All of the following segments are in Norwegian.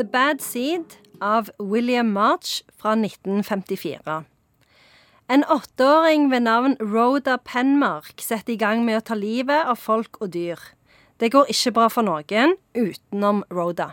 The Bad Seed av William March fra 1954. En åtteåring ved navn Rhoda Penmark setter i gang med å ta livet av folk og dyr. Det går ikke bra for noen utenom Rhoda.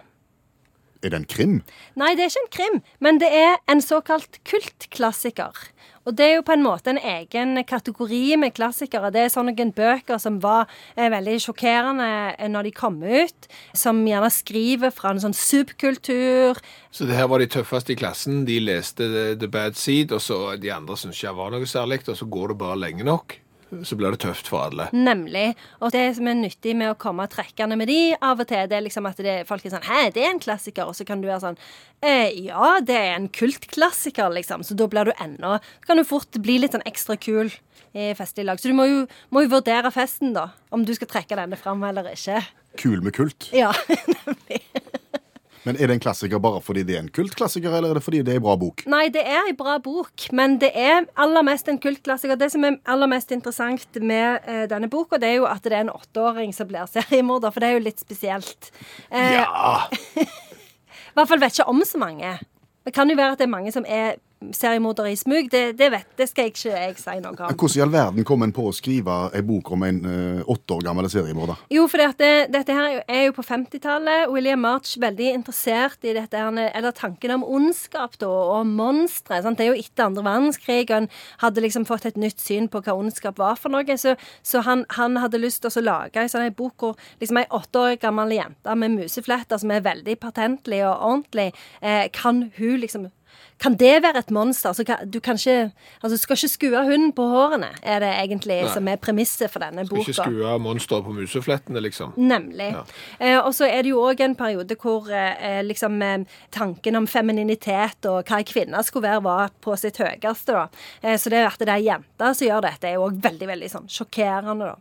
Er det en krim? Nei, det er ikke en krim, men det er en såkalt kultklassiker. Og det er jo på en måte en egen kategori med klassikere. Det er sånne bøker som var eh, veldig sjokkerende eh, når de kom ut. Som gjerne skriver fra en sånn subkultur. Så det her var de tøffeste i klassen. De leste The, The Bad Seed, og så de andre syntes ikke det var noe særlig, og så går det bare lenge nok så blir det tøft for alle. Nemlig. Og det som er nyttig med å komme trekkende med de av og til, det er liksom at det, folk er sånn Hæ, det er en klassiker. Og så kan du være sånn eh, Ja, det er en kultklassiker, liksom. Så da blir du ennå kan du fort bli litt sånn ekstra kul i festlig lag. Så du må jo, må jo vurdere festen, da. Om du skal trekke denne fram eller ikke. Kul med kult? Ja, nemlig. Men er det en klassiker bare fordi det er en kultklassiker, eller er det fordi det er en bra bok? Nei, det er en bra bok, men det er aller mest en kultklassiker. Det som er aller mest interessant med eh, denne boka, det er jo at det er en åtteåring som blir seriemorder, for det er jo litt spesielt. Eh, ja! I hvert fall vet ikke om så mange. Det kan jo være at det er mange som er seriemorder i smug, det, det, vet, det skal jeg ikke jeg si noe om. Hvordan i all verden kom en på å skrive en bok om en uh, åtte år gammel seriemorder? Jo, for det, dette her er jo på 50-tallet. William March veldig interessert i dette her, eller tanken om ondskap da, og monstre. Det er jo etter andre verdenskrig, og han hadde liksom fått et nytt syn på hva ondskap var for noe. Så, så han, han, hadde lyst til å lage en sånn bok hvor liksom ei åtte år gammel jente med musefletter som er veldig patentlig og ordentlig, eh, kan hun liksom kan det være et monster? Altså, du kan ikke Altså, skal ikke skue hunden på hårene, er det egentlig Nei. som er premisset for denne boka. Skal ikke skue monsteret på museflettene, liksom. Nemlig. Ja. Eh, og så er det jo òg en periode hvor eh, liksom eh, tanken om femininitet og hva ei kvinne skulle være, var på sitt høyeste, da. Eh, så det at det er jenter som gjør dette, er jo òg veldig, veldig sånn sjokkerende, da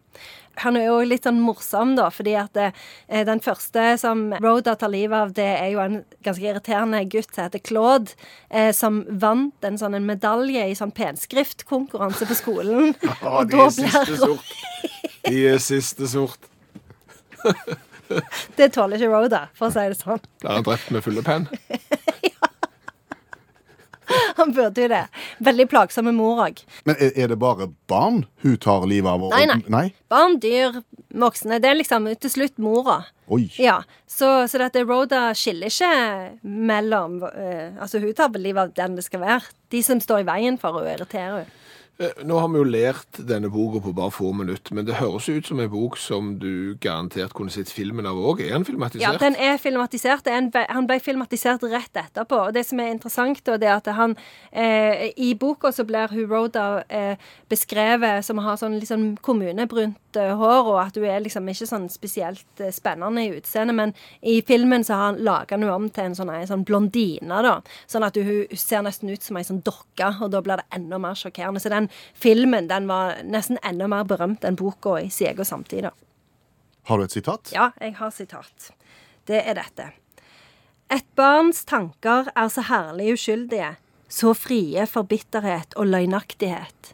han er jo litt sånn morsom, da, fordi at det, eh, den første som Rhoda tar livet av, det er jo en ganske irriterende gutt som heter Claude, eh, som vant en sånn en medalje i sånn penskriftkonkurranse på skolen. Ja, de er siste sort. De er siste sort. det tåler ikke Rhoda, for å si det sånn. Blir han drept med fulle penn? Han burde jo det. Veldig plagsom med mor òg. Men er, er, det bare barn hun tar livet av? Nei, nei, nei. Barn, dyr, voksne. Det er liksom til slutt mora. Oi. Ja, Så, så dette Roda skiller ikke mellom uh, Altså, hun tar livet av den det skal være. De som står i veien for henne, irriterer henne. Eh, nå har vi jo lært denne boka på bare få minutter, men det høres ut som en bok som du garantert kunne sett filmen av òg. Er den filmatisert? Ja, den er filmatisert. Han ble filmatisert rett etterpå. Og det som er interessant, da, det er at han eh, I boka så blir hun Roda eh, beskrevet som å ha sånn liksom kommunebrunt eh, hår, og at hun er liksom ikke sånn spesielt eh, spennende i utseendet, men i filmen så har han laga henne om til en sånn, en sånn blondine, da. Sånn at hun, hun ser nesten ut som ei sånn dokke, og da blir det enda mer sjokkerende. Så den filmen den var nesten enda mer berømt enn boka i sin egen samtid. Har du et sitat? Ja, jeg har sitat. Det er dette. Et barns tanker er så herlig uskyldige, så frie for bitterhet og løgnaktighet.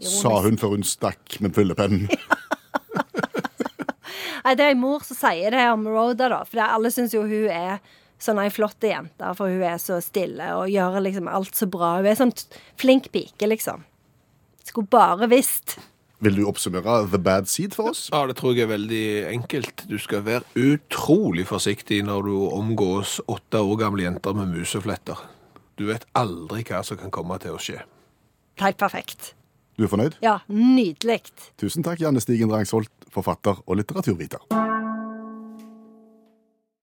Ironisk. Sa hun før hun stakk med fyllepennen. Nei, det er ei mor som sier det om Rhoda, da. For alle syns jo hun er sånn ei flott jente, for hun er så stille og gjør liksom alt så bra. Hun er sånn flink pike, liksom. Skulle bare visst. Vil du oppsummere The Bad Seed for oss? Ja, Det tror jeg er veldig enkelt. Du skal være utrolig forsiktig når du omgås åtte år gamle jenter med musefletter. Du vet aldri hva som kan komme til å skje. Helt perfekt. Du er fornøyd? Ja, nydelig. Tusen takk, Janne Stigen Drangsholt, forfatter og litteraturviter.